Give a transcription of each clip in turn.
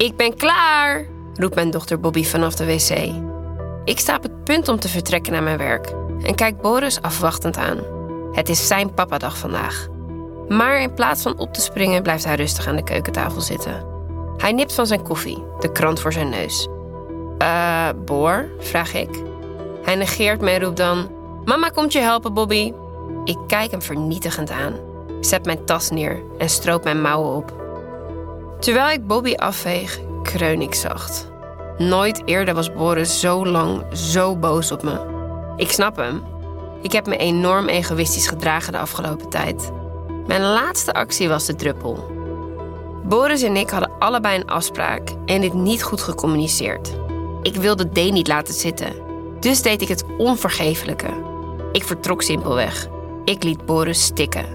Ik ben klaar, roept mijn dochter Bobby vanaf de wc. Ik sta op het punt om te vertrekken naar mijn werk en kijk Boris afwachtend aan. Het is zijn papadag vandaag. Maar in plaats van op te springen blijft hij rustig aan de keukentafel zitten. Hij nipt van zijn koffie, de krant voor zijn neus. Eh, Boor? vraag ik. Hij negeert me en roept dan: Mama komt je helpen, Bobby. Ik kijk hem vernietigend aan, zet mijn tas neer en stroop mijn mouwen op. Terwijl ik Bobby afveeg, kreun ik zacht. Nooit eerder was Boris zo lang zo boos op me. Ik snap hem. Ik heb me enorm egoïstisch gedragen de afgelopen tijd. Mijn laatste actie was de druppel. Boris en ik hadden allebei een afspraak en dit niet goed gecommuniceerd. Ik wilde D niet laten zitten, dus deed ik het onvergeeflijke. Ik vertrok simpelweg. Ik liet Boris stikken.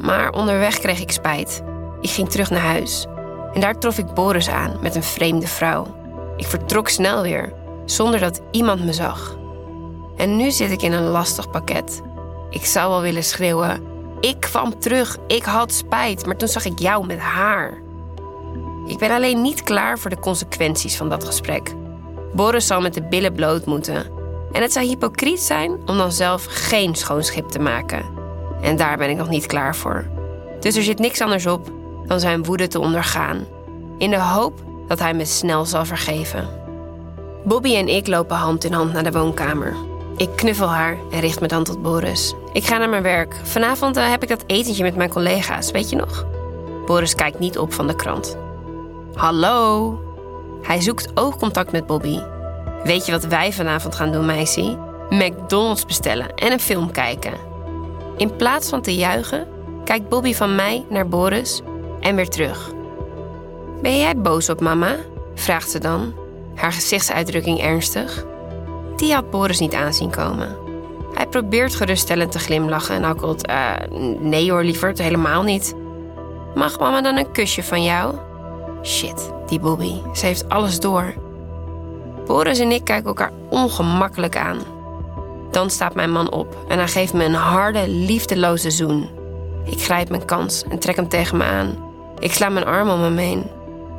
Maar onderweg kreeg ik spijt. Ik ging terug naar huis. En daar trof ik Boris aan met een vreemde vrouw. Ik vertrok snel weer, zonder dat iemand me zag. En nu zit ik in een lastig pakket. Ik zou wel willen schreeuwen: Ik kwam terug, ik had spijt, maar toen zag ik jou met haar. Ik ben alleen niet klaar voor de consequenties van dat gesprek. Boris zal met de billen bloot moeten. En het zou hypocriet zijn om dan zelf geen schoon schip te maken. En daar ben ik nog niet klaar voor. Dus er zit niks anders op dan zijn woede te ondergaan. In de hoop dat hij me snel zal vergeven. Bobby en ik lopen hand in hand naar de woonkamer. Ik knuffel haar en richt me dan tot Boris. Ik ga naar mijn werk. Vanavond eh, heb ik dat etentje met mijn collega's, weet je nog? Boris kijkt niet op van de krant. Hallo? Hij zoekt oogcontact met Bobby. Weet je wat wij vanavond gaan doen, meisje? McDonald's bestellen en een film kijken. In plaats van te juichen, kijkt Bobby van mij naar Boris en weer terug. Ben jij boos op mama? vraagt ze dan, haar gezichtsuitdrukking ernstig. Die had Boris niet aanzien komen. Hij probeert geruststellend te glimlachen en akkelt: uh, Nee hoor, lieverd, helemaal niet. Mag mama dan een kusje van jou? Shit, die Bobby, ze heeft alles door. Boris en ik kijken elkaar ongemakkelijk aan. Dan staat mijn man op en hij geeft me een harde, liefdeloze zoen. Ik grijp mijn kans en trek hem tegen me aan. Ik sla mijn arm om hem heen.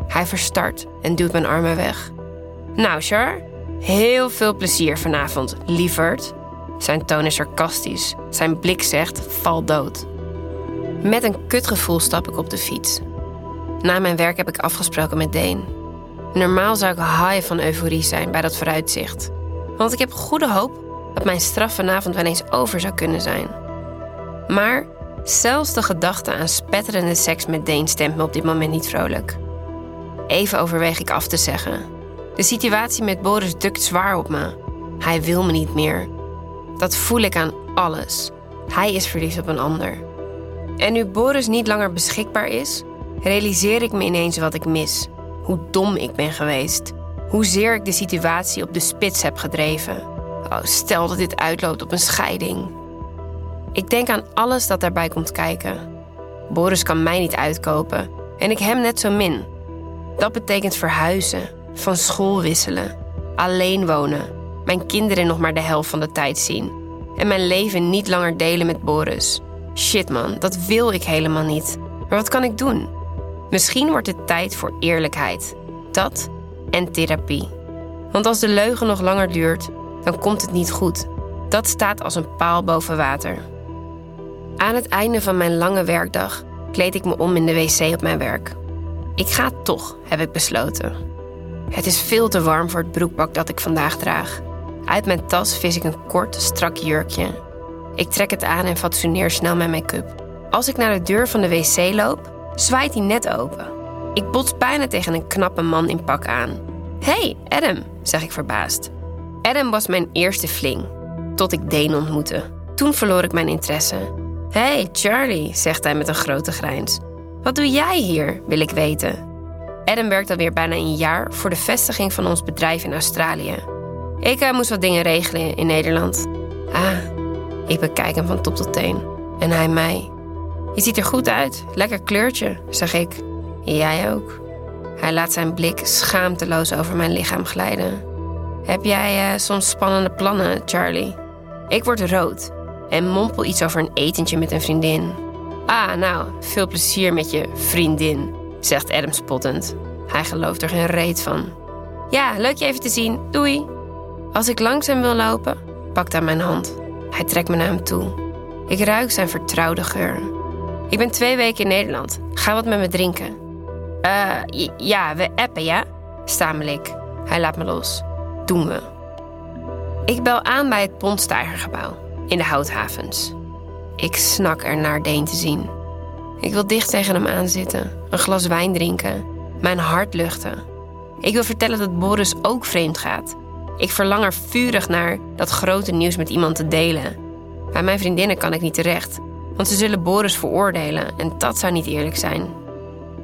Hij verstart en duwt mijn armen weg. Nou, Char, heel veel plezier vanavond, lieverd. Zijn toon is sarcastisch. Zijn blik zegt: val dood. Met een kutgevoel stap ik op de fiets. Na mijn werk heb ik afgesproken met Deen. Normaal zou ik high van euforie zijn bij dat vooruitzicht. Want ik heb goede hoop dat mijn straf vanavond wel eens over zou kunnen zijn. Maar zelfs de gedachte aan spetterende seks met Deen stemt me op dit moment niet vrolijk. Even overweeg ik af te zeggen. De situatie met Boris dukt zwaar op me. Hij wil me niet meer. Dat voel ik aan alles. Hij is verliefd op een ander. En nu Boris niet langer beschikbaar is, realiseer ik me ineens wat ik mis. Hoe dom ik ben geweest. Hoezeer ik de situatie op de spits heb gedreven. Oh, stel dat dit uitloopt op een scheiding. Ik denk aan alles dat daarbij komt kijken. Boris kan mij niet uitkopen en ik hem net zo min. Dat betekent verhuizen, van school wisselen, alleen wonen, mijn kinderen nog maar de helft van de tijd zien en mijn leven niet langer delen met Boris. Shit man, dat wil ik helemaal niet. Maar wat kan ik doen? Misschien wordt het tijd voor eerlijkheid. Dat en therapie. Want als de leugen nog langer duurt, dan komt het niet goed. Dat staat als een paal boven water. Aan het einde van mijn lange werkdag kleed ik me om in de wc op mijn werk. Ik ga toch, heb ik besloten. Het is veel te warm voor het broekpak dat ik vandaag draag. Uit mijn tas vis ik een kort, strak jurkje. Ik trek het aan en fatsoeneer snel mijn make-up. Als ik naar de deur van de wc loop, zwaait hij net open. Ik bots bijna tegen een knappe man in pak aan. Hey, Adam, zeg ik verbaasd. Adam was mijn eerste fling, tot ik Dane ontmoette. Toen verloor ik mijn interesse. Hey, Charlie, zegt hij met een grote grijns. Wat doe jij hier, wil ik weten. Adam werkt alweer bijna een jaar voor de vestiging van ons bedrijf in Australië. Ik uh, moest wat dingen regelen in Nederland. Ah, ik bekijk hem van top tot teen. En hij mij. Je ziet er goed uit, lekker kleurtje, zeg ik. Jij ook. Hij laat zijn blik schaamteloos over mijn lichaam glijden. Heb jij uh, soms spannende plannen, Charlie? Ik word rood en mompel iets over een etentje met een vriendin. Ah, nou, veel plezier met je vriendin, zegt Adam spottend. Hij gelooft er geen reet van. Ja, leuk je even te zien. Doei. Als ik langzaam wil lopen, pakt hij mijn hand. Hij trekt me naar hem toe. Ik ruik zijn vertrouwde geur. Ik ben twee weken in Nederland. Ga wat met me drinken. Eh, ja, we appen, ja? Stamel ik. Hij laat me los. Doen we. Ik bel aan bij het Pondstijgergebouw in de Houthavens. Ik snak er naar Deen te zien. Ik wil dicht tegen hem aanzitten, een glas wijn drinken, mijn hart luchten. Ik wil vertellen dat Boris ook vreemd gaat. Ik verlang er vurig naar dat grote nieuws met iemand te delen. Bij mijn vriendinnen kan ik niet terecht, want ze zullen Boris veroordelen en dat zou niet eerlijk zijn.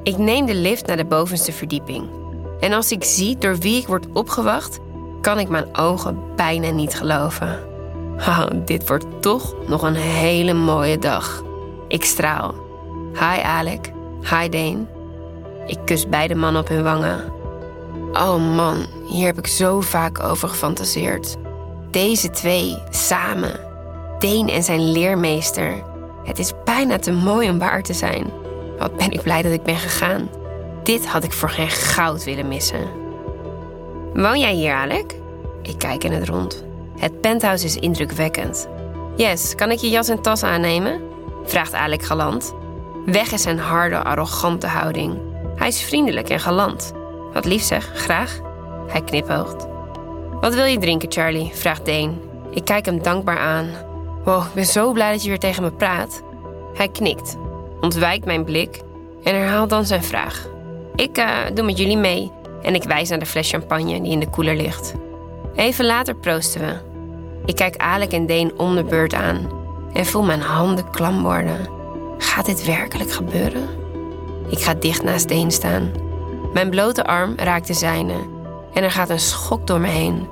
Ik neem de lift naar de bovenste verdieping. En als ik zie door wie ik word opgewacht, kan ik mijn ogen bijna niet geloven. Oh, dit wordt toch nog een hele mooie dag. Ik straal. Hi Alec. Hi Dane. Ik kus beide mannen op hun wangen. Oh man, hier heb ik zo vaak over gefantaseerd. Deze twee, samen. Dane en zijn leermeester. Het is bijna te mooi om waar te zijn. Wat ben ik blij dat ik ben gegaan. Dit had ik voor geen goud willen missen. Woon jij hier, Alec? Ik kijk in het rond. Het penthouse is indrukwekkend. Yes, kan ik je jas en tas aannemen? vraagt Alec galant. Weg is zijn harde, arrogante houding. Hij is vriendelijk en galant. Wat lief zeg, graag. Hij knipoogt. Wat wil je drinken, Charlie? vraagt Dane. Ik kijk hem dankbaar aan. Wow, ik ben zo blij dat je weer tegen me praat. Hij knikt, ontwijkt mijn blik en herhaalt dan zijn vraag. Ik uh, doe met jullie mee en ik wijs naar de fles champagne die in de koeler ligt. Even later proosten we. Ik kijk Alec en Deen om de beurt aan en voel mijn handen klam worden. Gaat dit werkelijk gebeuren? Ik ga dicht naast Deen staan. Mijn blote arm raakt de zijne en er gaat een schok door me heen.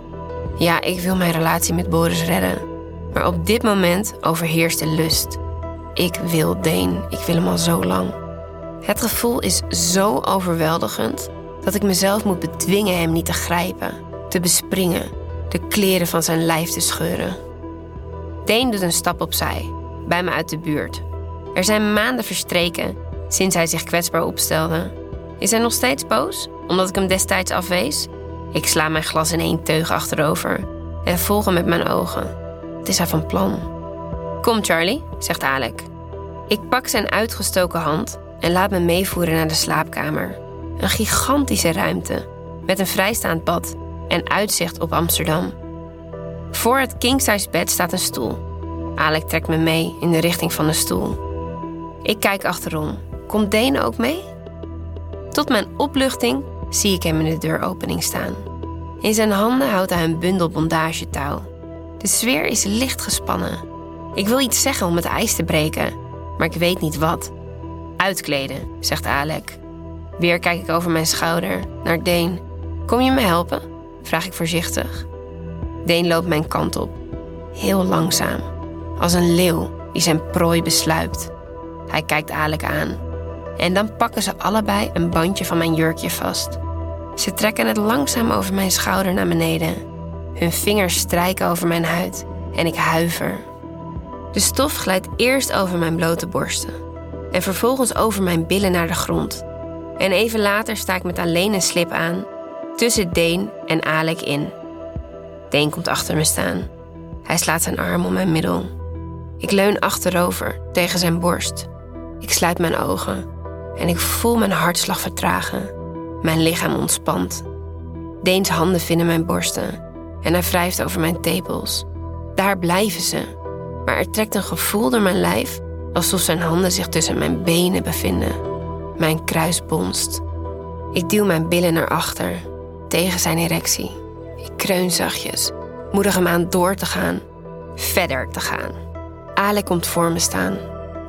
Ja, ik wil mijn relatie met Boris redden. Maar op dit moment overheerst de lust. Ik wil Deen. Ik wil hem al zo lang. Het gevoel is zo overweldigend dat ik mezelf moet bedwingen hem niet te grijpen te bespringen, de kleren van zijn lijf te scheuren. Deen doet een stap opzij, bij me uit de buurt. Er zijn maanden verstreken sinds hij zich kwetsbaar opstelde. Is hij nog steeds boos, omdat ik hem destijds afwees? Ik sla mijn glas in één teug achterover en volg hem met mijn ogen. Het is hij van plan. Kom, Charlie, zegt Alec. Ik pak zijn uitgestoken hand en laat me meevoeren naar de slaapkamer. Een gigantische ruimte met een vrijstaand bad en uitzicht op Amsterdam. Voor het kingsize bed staat een stoel. Alec trekt me mee in de richting van de stoel. Ik kijk achterom. Komt Dane ook mee? Tot mijn opluchting zie ik hem in de deuropening staan. In zijn handen houdt hij een bundel bondagetouw. De sfeer is licht gespannen. Ik wil iets zeggen om het ijs te breken, maar ik weet niet wat. Uitkleden, zegt Alec. Weer kijk ik over mijn schouder naar Dane. Kom je me helpen? Vraag ik voorzichtig. Deen loopt mijn kant op, heel langzaam, als een leeuw die zijn prooi besluipt. Hij kijkt Alec aan. En dan pakken ze allebei een bandje van mijn jurkje vast. Ze trekken het langzaam over mijn schouder naar beneden. Hun vingers strijken over mijn huid en ik huiver. De stof glijdt eerst over mijn blote borsten en vervolgens over mijn billen naar de grond. En even later sta ik met alleen een slip aan tussen Deen en Alec in. Deen komt achter me staan. Hij slaat zijn arm om mijn middel. Ik leun achterover tegen zijn borst. Ik sluit mijn ogen en ik voel mijn hartslag vertragen. Mijn lichaam ontspant. Deens handen vinden mijn borsten en hij wrijft over mijn tepels. Daar blijven ze, maar er trekt een gevoel door mijn lijf alsof zijn handen zich tussen mijn benen bevinden. Mijn kruis bonst. Ik duw mijn billen naar achter tegen zijn erectie. Ik kreun zachtjes, moedig hem aan door te gaan, verder te gaan. Alec komt voor me staan.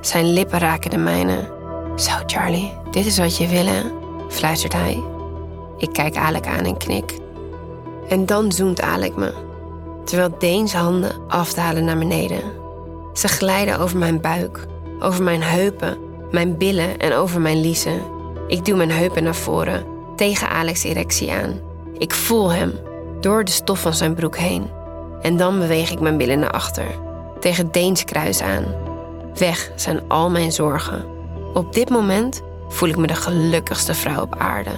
Zijn lippen raken de mijne. Zo, Charlie, dit is wat je wil, fluistert hij. Ik kijk Alec aan en knik. En dan zoent Alec me, terwijl Deens handen afdalen naar beneden. Ze glijden over mijn buik, over mijn heupen, mijn billen en over mijn liezen. Ik duw mijn heupen naar voren, tegen Alex' erectie aan. Ik voel hem door de stof van zijn broek heen. En dan beweeg ik mijn billen naar achter, tegen Deens kruis aan. Weg zijn al mijn zorgen. Op dit moment voel ik me de gelukkigste vrouw op aarde.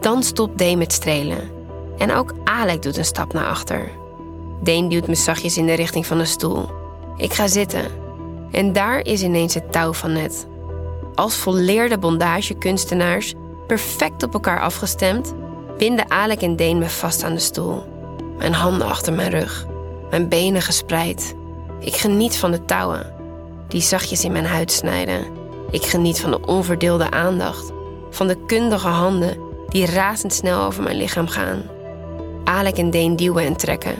Dan stopt Deen met strelen. En ook Alec doet een stap naar achter. Deen duwt me zachtjes in de richting van de stoel. Ik ga zitten. En daar is ineens het touw van net. Als volleerde bondagekunstenaars, perfect op elkaar afgestemd, binden Alec en Deen me vast aan de stoel. Mijn handen achter mijn rug, mijn benen gespreid. Ik geniet van de touwen, die zachtjes in mijn huid snijden. Ik geniet van de onverdeelde aandacht, van de kundige handen die razendsnel over mijn lichaam gaan. Alec en Deen duwen en trekken,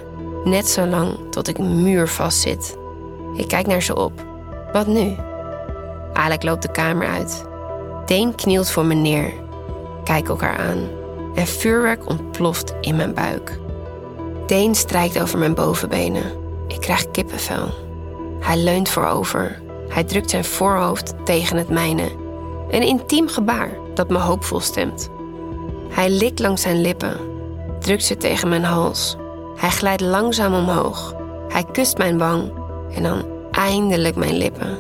net zo lang tot ik muur vastzit. Ik kijk naar ze op. Wat nu? Alec loopt de kamer uit. Deen knielt voor me neer. Kijk elkaar aan. En vuurwerk ontploft in mijn buik. Deen strijkt over mijn bovenbenen. Ik krijg kippenvel. Hij leunt voorover. Hij drukt zijn voorhoofd tegen het mijne. Een intiem gebaar dat me hoopvol stemt. Hij likt langs zijn lippen, drukt ze tegen mijn hals. Hij glijdt langzaam omhoog. Hij kust mijn wang en dan eindelijk mijn lippen.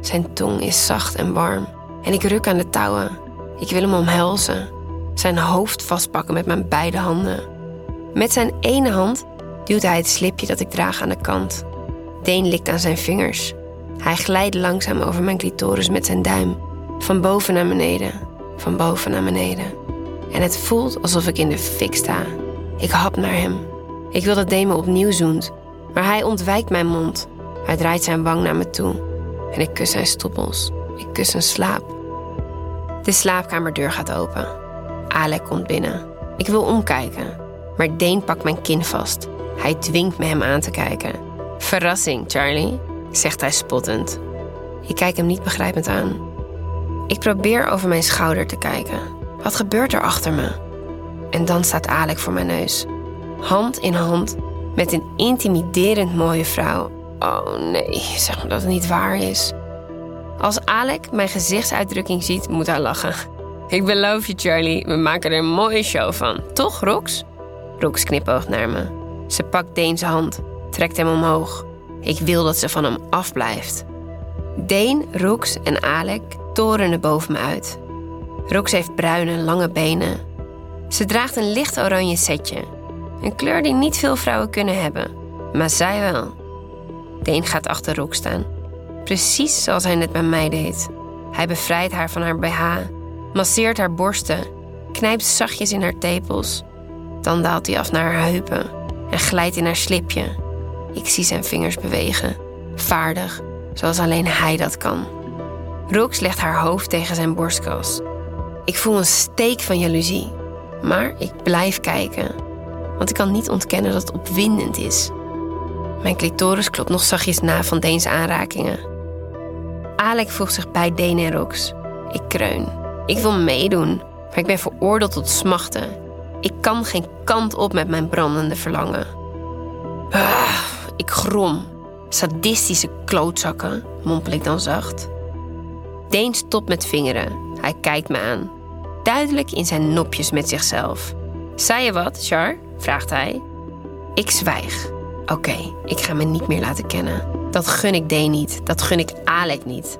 Zijn tong is zacht en warm en ik ruk aan de touwen. Ik wil hem omhelzen, zijn hoofd vastpakken met mijn beide handen. Met zijn ene hand duwt hij het slipje dat ik draag aan de kant. Deen likt aan zijn vingers. Hij glijdt langzaam over mijn clitoris met zijn duim. Van boven naar beneden, van boven naar beneden. En het voelt alsof ik in de fik sta. Ik hap naar hem. Ik wil dat Deen me opnieuw zoent, maar hij ontwijkt mijn mond. Hij draait zijn wang naar me toe. En ik kus zijn stoppels. Ik kus zijn slaap. De slaapkamerdeur gaat open. Alec komt binnen. Ik wil omkijken, maar Deen pakt mijn kin vast. Hij dwingt me hem aan te kijken. Verrassing, Charlie, zegt hij spottend. Ik kijk hem niet begrijpend aan. Ik probeer over mijn schouder te kijken. Wat gebeurt er achter me? En dan staat Alec voor mijn neus. Hand in hand met een intimiderend mooie vrouw. Oh nee, zeg maar dat het niet waar is. Als Alec mijn gezichtsuitdrukking ziet, moet hij lachen. Ik beloof je, Charlie, we maken er een mooie show van. Toch, Rox? Rox knipoogt naar me. Ze pakt Deens hand, trekt hem omhoog. Ik wil dat ze van hem afblijft. Deen, Rox en Alec torenen boven me uit. Rox heeft bruine, lange benen. Ze draagt een licht oranje setje. Een kleur die niet veel vrouwen kunnen hebben, maar zij wel. Deen gaat achter Rox staan. Precies zoals hij net bij mij deed. Hij bevrijdt haar van haar BH, masseert haar borsten, knijpt zachtjes in haar tepels. Dan daalt hij af naar haar heupen en glijdt in haar slipje. Ik zie zijn vingers bewegen, vaardig, zoals alleen hij dat kan. Rox legt haar hoofd tegen zijn borstkas. Ik voel een steek van jaloezie, maar ik blijf kijken, want ik kan niet ontkennen dat het opwindend is. Mijn clitoris klopt nog zachtjes na van Deens aanrakingen. Alec voegt zich bij Deen en Rox. Ik kreun. Ik wil meedoen, maar ik ben veroordeeld tot smachten. Ik kan geen kant op met mijn brandende verlangen. Ah, ik grom. Sadistische klootzakken, mompel ik dan zacht. Deen stopt met vingeren. Hij kijkt me aan. Duidelijk in zijn nopjes met zichzelf. Zei je wat, Char? vraagt hij. Ik zwijg. Oké, ik ga me niet meer laten kennen. Dat gun ik Deen niet. Dat gun ik Alec niet.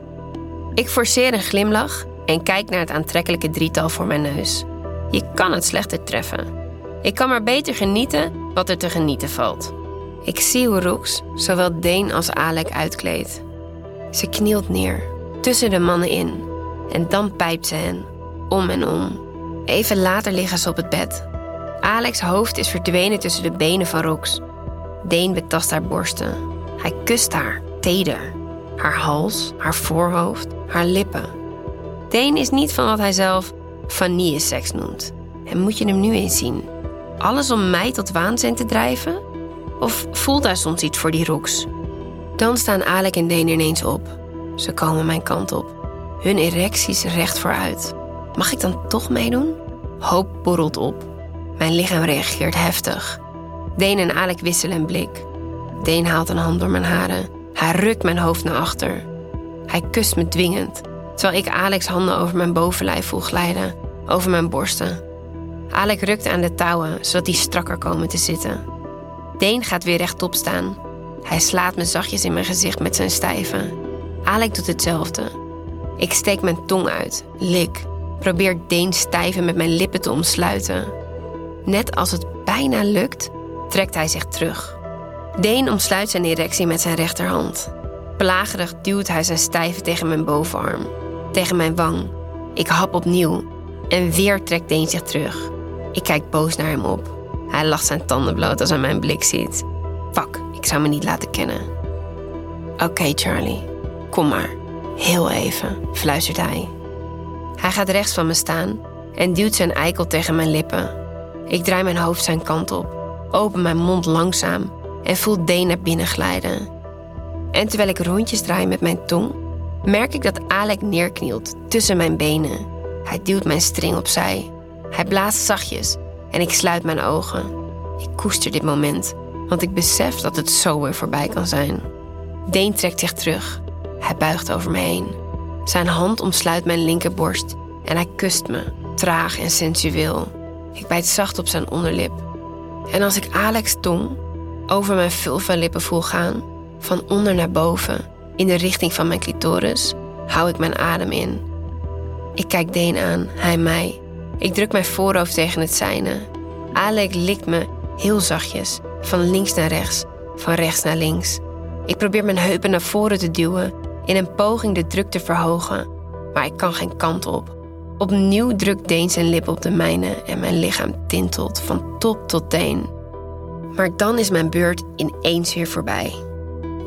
Ik forceer een glimlach en kijk naar het aantrekkelijke drietal voor mijn neus. Je kan het slechter treffen. Ik kan maar beter genieten wat er te genieten valt. Ik zie hoe Rox zowel Deen als Alec uitkleedt. Ze knielt neer, tussen de mannen in. En dan pijpt ze hen, om en om. Even later liggen ze op het bed. Alex' hoofd is verdwenen tussen de benen van Rox. Deen betast haar borsten. Hij kust haar, teder. Haar hals, haar voorhoofd, haar lippen. Deen is niet van wat hij zelf vanille-seks noemt. En moet je hem nu eens zien? Alles om mij tot waanzin te drijven? Of voelt hij soms iets voor die Rox? Dan staan Alec en Deen ineens op. Ze komen mijn kant op. Hun erecties recht vooruit. Mag ik dan toch meedoen? Hoop borrelt op. Mijn lichaam reageert heftig. Deen en Alec wisselen een blik. Deen haalt een hand door mijn haren. Hij rukt mijn hoofd naar achter. Hij kust me dwingend, terwijl ik Alex handen over mijn bovenlijf voel glijden, over mijn borsten. Alec rukt aan de touwen, zodat die strakker komen te zitten. Deen gaat weer rechtop staan. Hij slaat me zachtjes in mijn gezicht met zijn stijve. Alec doet hetzelfde. Ik steek mijn tong uit, lik. probeert Deen stijven met mijn lippen te omsluiten. Net als het bijna lukt, trekt hij zich terug. Deen omsluit zijn erectie met zijn rechterhand. Plagerig duwt hij zijn stijve tegen mijn bovenarm, tegen mijn wang. Ik hap opnieuw en weer trekt Deen zich terug. Ik kijk boos naar hem op. Hij lacht zijn tanden bloot als hij mijn blik ziet. Fuck, ik zou me niet laten kennen. Oké, Charlie, kom maar. Heel even, fluistert hij. Hij gaat rechts van me staan en duwt zijn eikel tegen mijn lippen. Ik draai mijn hoofd zijn kant op, open mijn mond langzaam en voel Deen naar binnen glijden. En terwijl ik rondjes draai met mijn tong, merk ik dat Alec neerknielt tussen mijn benen. Hij duwt mijn string opzij. Hij blaast zachtjes en ik sluit mijn ogen. Ik koester dit moment, want ik besef dat het zo weer voorbij kan zijn. Deen trekt zich terug. Hij buigt over me heen. Zijn hand omsluit mijn linkerborst en hij kust me, traag en sensueel. Ik bijt zacht op zijn onderlip. En als ik Alex tong over mijn vulva-lippen voel gaan, van onder naar boven, in de richting van mijn clitoris, hou ik mijn adem in. Ik kijk Deen aan, hij mij. Ik druk mijn voorhoofd tegen het zijne. Alec likt me heel zachtjes, van links naar rechts, van rechts naar links. Ik probeer mijn heupen naar voren te duwen in een poging de druk te verhogen, maar ik kan geen kant op. Opnieuw drukt Deen zijn lip op de mijne en mijn lichaam tintelt van top tot teen. Maar dan is mijn beurt ineens weer voorbij.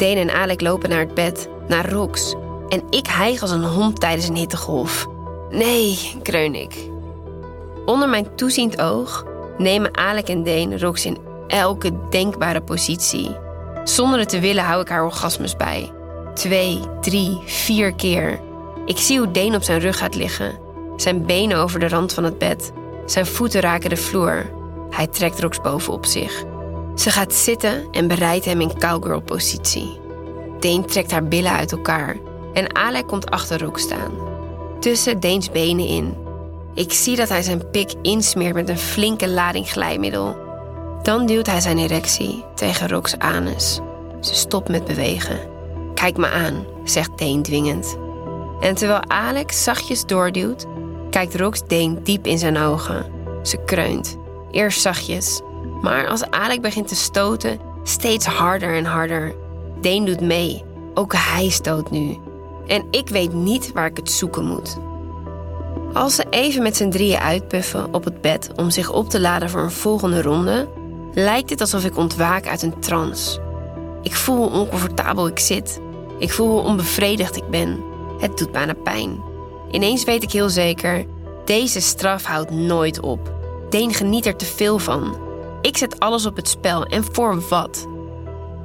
Deen en Alec lopen naar het bed, naar Rox. En ik hijg als een hond tijdens een hittegolf. Nee, kreun ik. Onder mijn toeziend oog nemen Alec en Deen Rox in elke denkbare positie. Zonder het te willen hou ik haar orgasmes bij. Twee, drie, vier keer. Ik zie hoe Deen op zijn rug gaat liggen. Zijn benen over de rand van het bed. Zijn voeten raken de vloer. Hij trekt Rox bovenop zich. Ze gaat zitten en bereidt hem in cowgirl-positie. Deen trekt haar billen uit elkaar en Alec komt achter Rox staan. Tussen Deens benen in. Ik zie dat hij zijn pik insmeert met een flinke lading glijmiddel. Dan duwt hij zijn erectie tegen Rox anus. Ze stopt met bewegen. Kijk me aan, zegt Deen dwingend. En terwijl Alex zachtjes doorduwt, kijkt Rox Deen diep in zijn ogen. Ze kreunt, eerst zachtjes, maar als Alex begint te stoten, steeds harder en harder. Deen doet mee, ook hij stoot nu. En ik weet niet waar ik het zoeken moet. Als ze even met z'n drieën uitpuffen op het bed om zich op te laden voor een volgende ronde, lijkt het alsof ik ontwaak uit een trance. Ik voel hoe oncomfortabel ik zit. Ik voel hoe onbevredigd ik ben. Het doet bijna pijn. Ineens weet ik heel zeker: deze straf houdt nooit op. Deen geniet er te veel van. Ik zet alles op het spel en voor wat?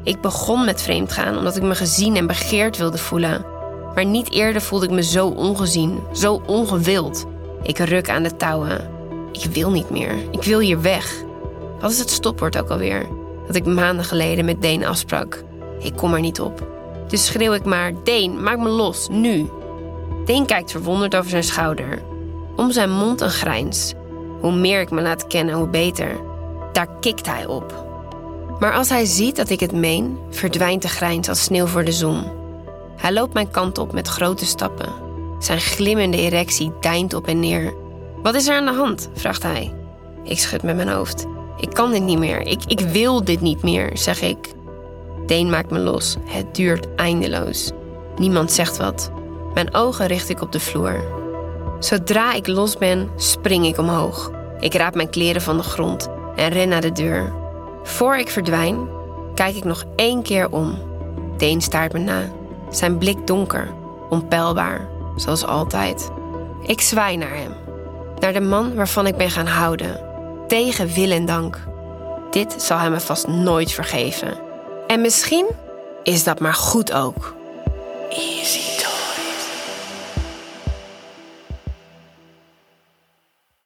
Ik begon met vreemdgaan omdat ik me gezien en begeerd wilde voelen. Maar niet eerder voelde ik me zo ongezien, zo ongewild. Ik ruk aan de touwen. Ik wil niet meer. Ik wil hier weg. Wat is het stopwoord ook alweer? Dat ik maanden geleden met Deen afsprak. Ik kom er niet op. Dus schreeuw ik maar: Deen, maak me los, nu. Deen kijkt verwonderd over zijn schouder. Om zijn mond een grijns. Hoe meer ik me laat kennen, hoe beter. Daar kikt hij op. Maar als hij ziet dat ik het meen, verdwijnt de grijns als sneeuw voor de zon. Hij loopt mijn kant op met grote stappen. Zijn glimmende erectie deint op en neer. Wat is er aan de hand? vraagt hij. Ik schud met mijn hoofd. Ik kan dit niet meer. Ik, ik wil dit niet meer, zeg ik. Deen maakt me los. Het duurt eindeloos. Niemand zegt wat. Mijn ogen richt ik op de vloer. Zodra ik los ben, spring ik omhoog. Ik raap mijn kleren van de grond en ren naar de deur. Voor ik verdwijn, kijk ik nog één keer om. Deen staart me na. Zijn blik donker, onpeilbaar, zoals altijd. Ik zwaai naar hem. Naar de man waarvan ik ben gaan houden. Tegen wil en dank. Dit zal hij me vast nooit vergeven. En misschien is dat maar goed ook. Easy.